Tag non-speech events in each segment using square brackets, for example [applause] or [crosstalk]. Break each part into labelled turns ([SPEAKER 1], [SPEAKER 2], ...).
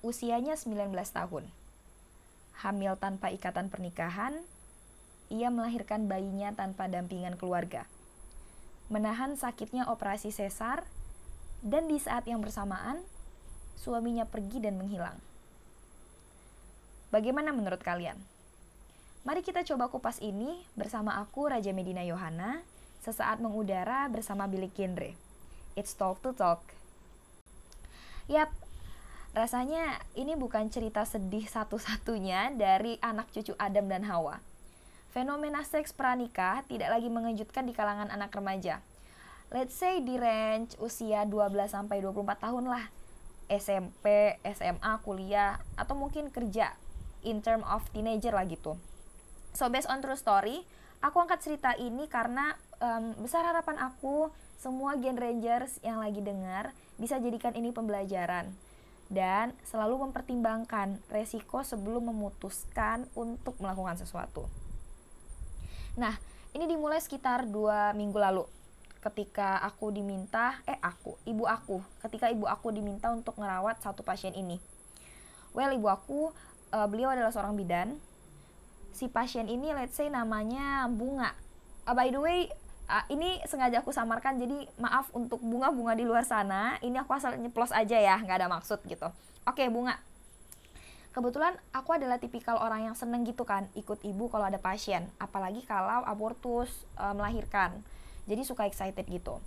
[SPEAKER 1] usianya 19 tahun. Hamil tanpa ikatan pernikahan, ia melahirkan bayinya tanpa dampingan keluarga. Menahan sakitnya operasi sesar, dan di saat yang bersamaan, suaminya pergi dan menghilang. Bagaimana menurut kalian? Mari kita coba kupas ini bersama aku Raja Medina Yohana, sesaat mengudara bersama Billy Kindre. It's Talk to Talk. Yap, rasanya ini bukan cerita sedih satu-satunya dari anak cucu Adam dan Hawa. Fenomena seks pranikah tidak lagi mengejutkan di kalangan anak remaja. Let's say di range usia 12 sampai 24 tahun lah. SMP, SMA, kuliah, atau mungkin kerja in term of teenager lah gitu. So based on true story, aku angkat cerita ini karena um, besar harapan aku semua Gen Rangers yang lagi dengar bisa jadikan ini pembelajaran dan selalu mempertimbangkan resiko sebelum memutuskan untuk melakukan sesuatu. Nah, ini dimulai sekitar dua minggu lalu ketika aku diminta, eh aku, ibu aku, ketika ibu aku diminta untuk ngerawat satu pasien ini. Well, ibu aku, uh, beliau adalah seorang bidan. Si pasien ini, let's say namanya Bunga. Uh, by the way, uh, ini sengaja aku samarkan jadi maaf untuk bunga-bunga di luar sana. Ini aku asal nyeplos aja ya nggak ada maksud gitu. Oke bunga. Kebetulan aku adalah tipikal orang yang seneng gitu kan ikut ibu kalau ada pasien. Apalagi kalau abortus uh, melahirkan. Jadi suka excited gitu.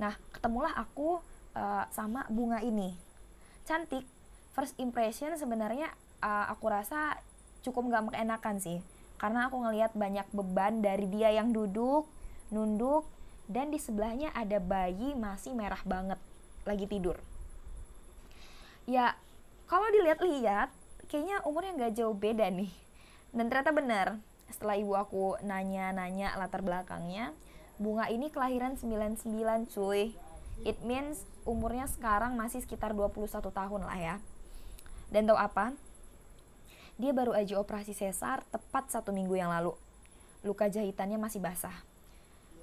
[SPEAKER 1] Nah ketemulah aku uh, sama bunga ini. Cantik. First impression sebenarnya uh, aku rasa cukup nggak mengenakan sih. Karena aku ngelihat banyak beban dari dia yang duduk nunduk, dan di sebelahnya ada bayi masih merah banget, lagi tidur. Ya, kalau dilihat-lihat, kayaknya umurnya nggak jauh beda nih. Dan ternyata benar, setelah ibu aku nanya-nanya latar belakangnya, bunga ini kelahiran 99 cuy. It means umurnya sekarang masih sekitar 21 tahun lah ya. Dan tahu apa? Dia baru aja operasi sesar tepat satu minggu yang lalu. Luka jahitannya masih basah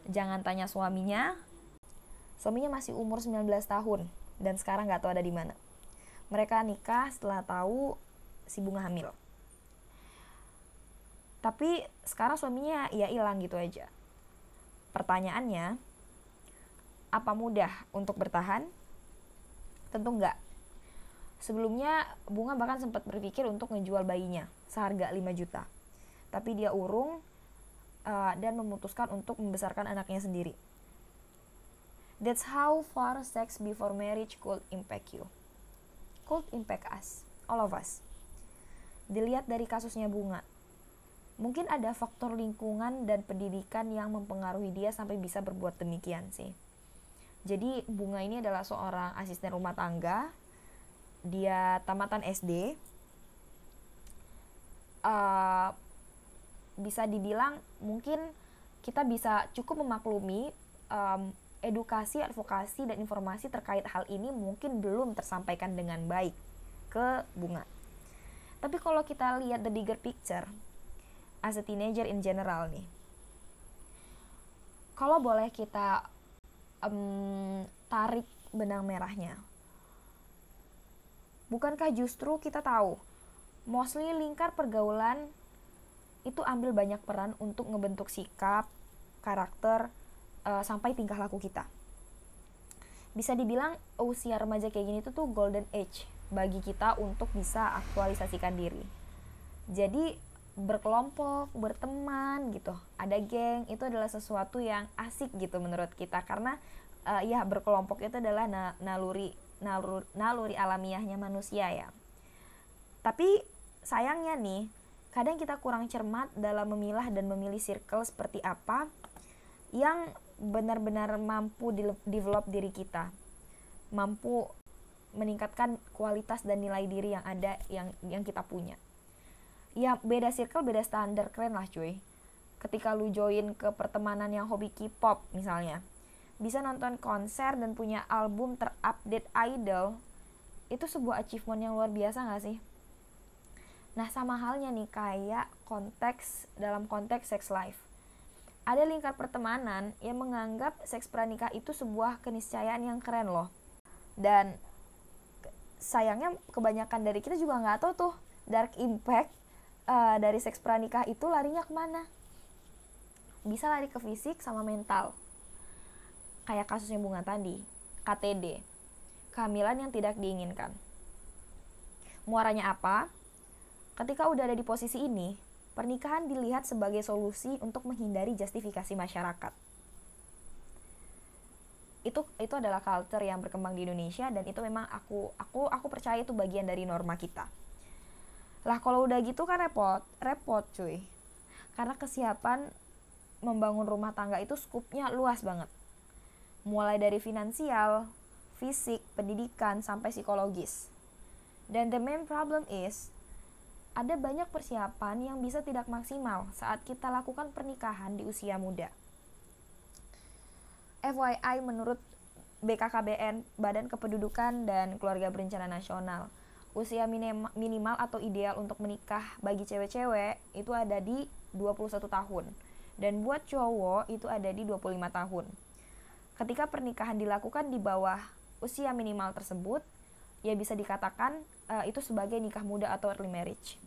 [SPEAKER 1] jangan tanya suaminya. Suaminya masih umur 19 tahun dan sekarang nggak tahu ada di mana. Mereka nikah setelah tahu si bunga hamil. Tapi sekarang suaminya ya hilang gitu aja. Pertanyaannya, apa mudah untuk bertahan? Tentu enggak. Sebelumnya Bunga bahkan sempat berpikir untuk ngejual bayinya seharga 5 juta. Tapi dia urung uh, dan memutuskan untuk membesarkan anaknya sendiri. That's how far sex before marriage could impact you. Could impact us, all of us. Dilihat dari kasusnya Bunga. Mungkin ada faktor lingkungan dan pendidikan yang mempengaruhi dia sampai bisa berbuat demikian sih. Jadi Bunga ini adalah seorang asisten rumah tangga. Dia tamatan SD. Uh, bisa dibilang mungkin kita bisa cukup memaklumi um, edukasi, advokasi, dan informasi terkait hal ini mungkin belum tersampaikan dengan baik ke bunga. Tapi kalau kita lihat the bigger picture, as a teenager in general nih, kalau boleh kita um, tarik benang merahnya, bukankah justru kita tahu, mostly lingkar pergaulan itu ambil banyak peran untuk ngebentuk sikap, karakter, uh, sampai tingkah laku kita. Bisa dibilang usia remaja kayak gini tuh tuh golden age bagi kita untuk bisa aktualisasikan diri. Jadi berkelompok, berteman gitu, ada geng itu adalah sesuatu yang asik gitu menurut kita karena uh, ya berkelompok itu adalah na naluri naluri naluri alamiahnya manusia ya. Tapi sayangnya nih kadang kita kurang cermat dalam memilah dan memilih circle seperti apa yang benar-benar mampu develop diri kita. Mampu meningkatkan kualitas dan nilai diri yang ada yang yang kita punya. Ya beda circle beda standar keren lah cuy. Ketika lu join ke pertemanan yang hobi K-pop misalnya bisa nonton konser dan punya album terupdate idol itu sebuah achievement yang luar biasa gak sih Nah, sama halnya nih kayak konteks dalam konteks sex life. Ada lingkar pertemanan yang menganggap seks pranikah itu sebuah keniscayaan yang keren loh. Dan sayangnya kebanyakan dari kita juga nggak tahu tuh dark impact uh, dari seks pranikah itu larinya ke mana. Bisa lari ke fisik sama mental. Kayak kasusnya bunga tadi KTD kehamilan yang tidak diinginkan. Muaranya apa ketika udah ada di posisi ini pernikahan dilihat sebagai solusi untuk menghindari justifikasi masyarakat. Itu itu adalah culture yang berkembang di Indonesia dan itu memang aku aku aku percaya itu bagian dari norma kita. Lah kalau udah gitu kan repot repot cuy. Karena kesiapan membangun rumah tangga itu skupnya luas banget. Mulai dari finansial fisik pendidikan sampai psikologis. Dan the main problem is ada banyak persiapan yang bisa tidak maksimal saat kita lakukan pernikahan di usia muda FYI menurut BKKBN Badan Kependudukan dan Keluarga Berencana Nasional usia minim, minimal atau ideal untuk menikah bagi cewek-cewek itu ada di 21 tahun dan buat cowok itu ada di 25 tahun. Ketika pernikahan dilakukan di bawah usia minimal tersebut, ya bisa dikatakan uh, itu sebagai nikah muda atau early marriage.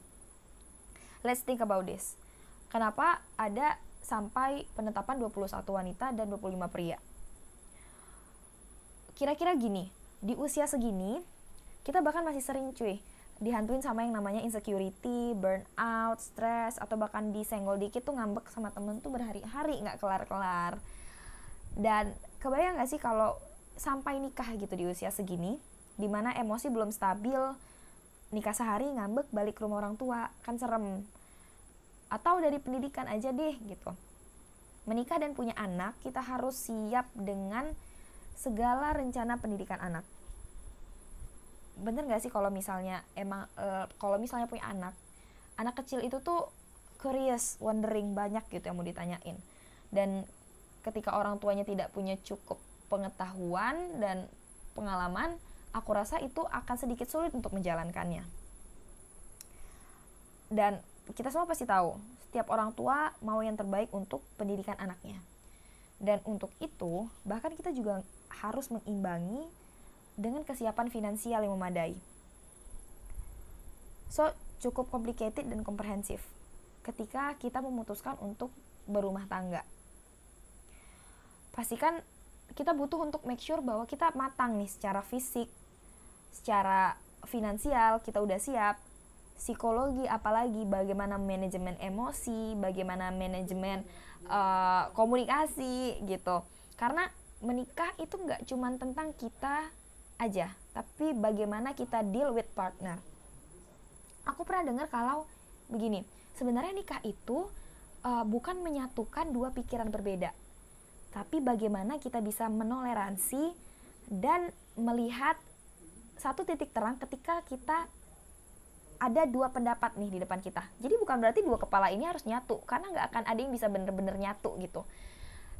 [SPEAKER 1] Let's think about this. Kenapa ada sampai penetapan 21 wanita dan 25 pria. Kira-kira gini, di usia segini, kita bahkan masih sering cuy, dihantuin sama yang namanya insecurity, burnout, stress, atau bahkan disenggol dikit tuh ngambek sama temen tuh berhari-hari nggak kelar-kelar. Dan kebayang gak sih kalau sampai nikah gitu di usia segini, di mana emosi belum stabil, nikah sehari ngambek balik ke rumah orang tua, kan serem. Atau dari pendidikan aja deh gitu. Menikah dan punya anak kita harus siap dengan segala rencana pendidikan anak. Bener gak sih kalau misalnya emang e, kalau misalnya punya anak? Anak kecil itu tuh curious wondering banyak gitu yang mau ditanyain. Dan ketika orang tuanya tidak punya cukup pengetahuan dan pengalaman aku rasa itu akan sedikit sulit untuk menjalankannya dan kita semua pasti tahu, setiap orang tua mau yang terbaik untuk pendidikan anaknya. Dan untuk itu, bahkan kita juga harus mengimbangi dengan kesiapan finansial yang memadai. So, cukup complicated dan komprehensif ketika kita memutuskan untuk berumah tangga. Pastikan kita butuh untuk make sure bahwa kita matang nih secara fisik, secara finansial, kita udah siap, psikologi apalagi bagaimana manajemen emosi bagaimana manajemen uh, komunikasi gitu. Karena menikah itu nggak cuma tentang kita aja tapi bagaimana kita deal with partner. Aku pernah dengar kalau begini sebenarnya nikah itu uh, bukan menyatukan dua pikiran berbeda tapi bagaimana kita bisa menoleransi dan melihat satu titik terang ketika kita ada dua pendapat nih di depan kita. Jadi bukan berarti dua kepala ini harus nyatu, karena nggak akan ada yang bisa bener-bener nyatu gitu.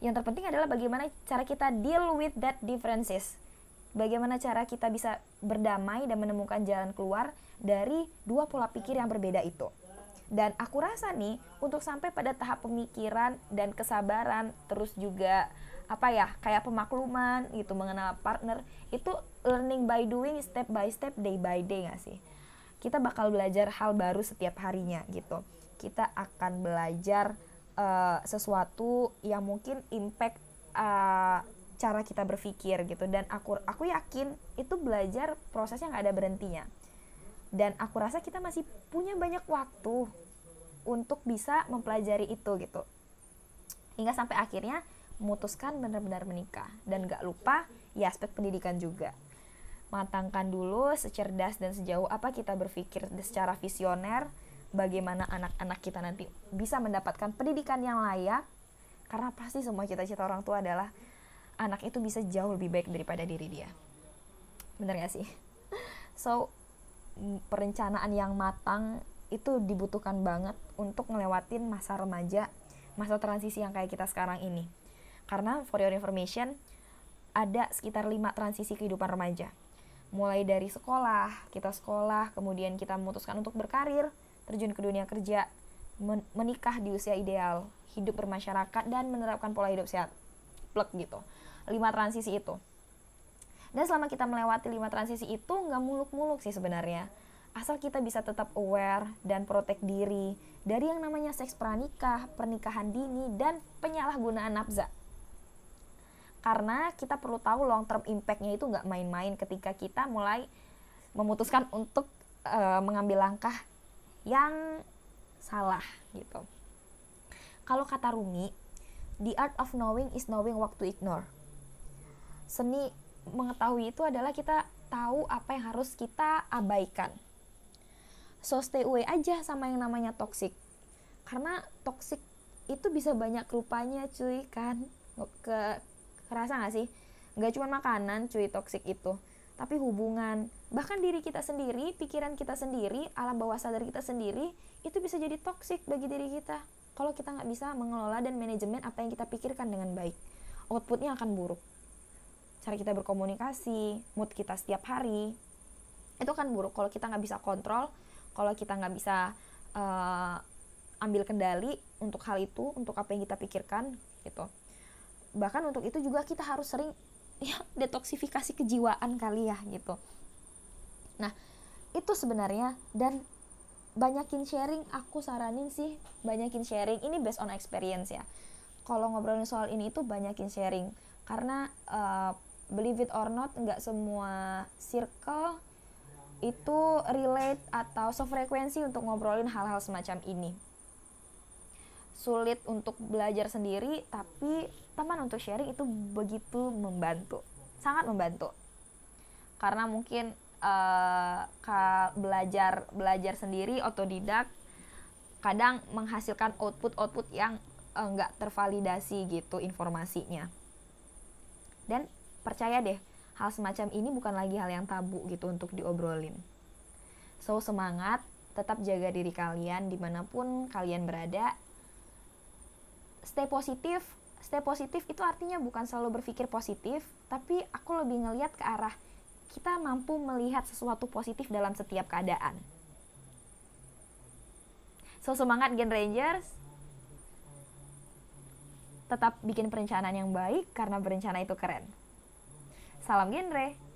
[SPEAKER 1] Yang terpenting adalah bagaimana cara kita deal with that differences. Bagaimana cara kita bisa berdamai dan menemukan jalan keluar dari dua pola pikir yang berbeda itu. Dan aku rasa nih, untuk sampai pada tahap pemikiran dan kesabaran, terus juga apa ya, kayak pemakluman gitu, mengenal partner, itu learning by doing, step by step, day by day gak sih? kita bakal belajar hal baru setiap harinya gitu. Kita akan belajar uh, sesuatu yang mungkin impact uh, cara kita berpikir gitu. Dan aku aku yakin itu belajar prosesnya nggak ada berhentinya dan aku rasa kita masih punya banyak waktu untuk bisa mempelajari itu gitu. Hingga sampai akhirnya memutuskan benar-benar menikah. Dan gak lupa ya aspek pendidikan juga. Matangkan dulu secerdas dan sejauh apa kita berpikir secara visioner bagaimana anak-anak kita nanti bisa mendapatkan pendidikan yang layak. Karena pasti semua cita-cita orang tua adalah anak itu bisa jauh lebih baik daripada diri dia. Bener gak sih? [laughs] So perencanaan yang matang itu dibutuhkan banget untuk ngelewatin masa remaja masa transisi yang kayak kita sekarang ini karena for your information ada sekitar lima transisi kehidupan remaja mulai dari sekolah, kita sekolah, kemudian kita memutuskan untuk berkarir, terjun ke dunia kerja, menikah di usia ideal, hidup bermasyarakat dan menerapkan pola hidup sehat. Plek gitu. Lima transisi itu. Dan selama kita melewati lima transisi itu nggak muluk-muluk sih sebenarnya asal kita bisa tetap aware dan protek diri dari yang namanya seks pranikah, pernikahan dini, dan penyalahgunaan nafza. Karena kita perlu tahu long term impact-nya itu nggak main-main ketika kita mulai memutuskan untuk uh, mengambil langkah yang salah gitu. Kalau kata Rumi, the art of knowing is knowing what to ignore. Seni mengetahui itu adalah kita tahu apa yang harus kita abaikan. So stay away aja sama yang namanya toxic. Karena toxic itu bisa banyak rupanya cuy kan? Ke kerasa gak sih? Nggak cuma makanan cuy toxic itu. Tapi hubungan. Bahkan diri kita sendiri pikiran kita sendiri alam bawah sadar kita sendiri itu bisa jadi toxic bagi diri kita. Kalau kita nggak bisa mengelola dan manajemen apa yang kita pikirkan dengan baik. Outputnya akan buruk cara kita berkomunikasi mood kita setiap hari itu kan buruk. Kalau kita nggak bisa kontrol kalau kita nggak bisa uh, ambil kendali untuk hal itu untuk apa yang kita pikirkan gitu. Bahkan untuk itu juga kita harus sering [laughs] ya detoksifikasi kejiwaan kali ya gitu. Nah itu sebenarnya dan banyakin sharing aku saranin sih banyakin sharing. Ini based on experience ya. Kalau ngobrolin soal ini itu banyakin sharing. Karena uh, believe it or not nggak semua circle itu relate atau sefrekuensi untuk ngobrolin hal-hal semacam ini. Sulit untuk belajar sendiri, tapi teman untuk sharing itu begitu membantu, sangat membantu. Karena mungkin uh, belajar belajar sendiri otodidak kadang menghasilkan output-output yang enggak uh, tervalidasi gitu informasinya. Dan percaya deh, hal semacam ini bukan lagi hal yang tabu gitu untuk diobrolin. So semangat, tetap jaga diri kalian di mana pun kalian berada. Stay positif, stay positif itu artinya bukan selalu berpikir positif, tapi aku lebih ngeliat ke arah kita mampu melihat sesuatu positif dalam setiap keadaan. So semangat Gen Rangers, tetap bikin perencanaan yang baik karena berencana itu keren. Salam genre.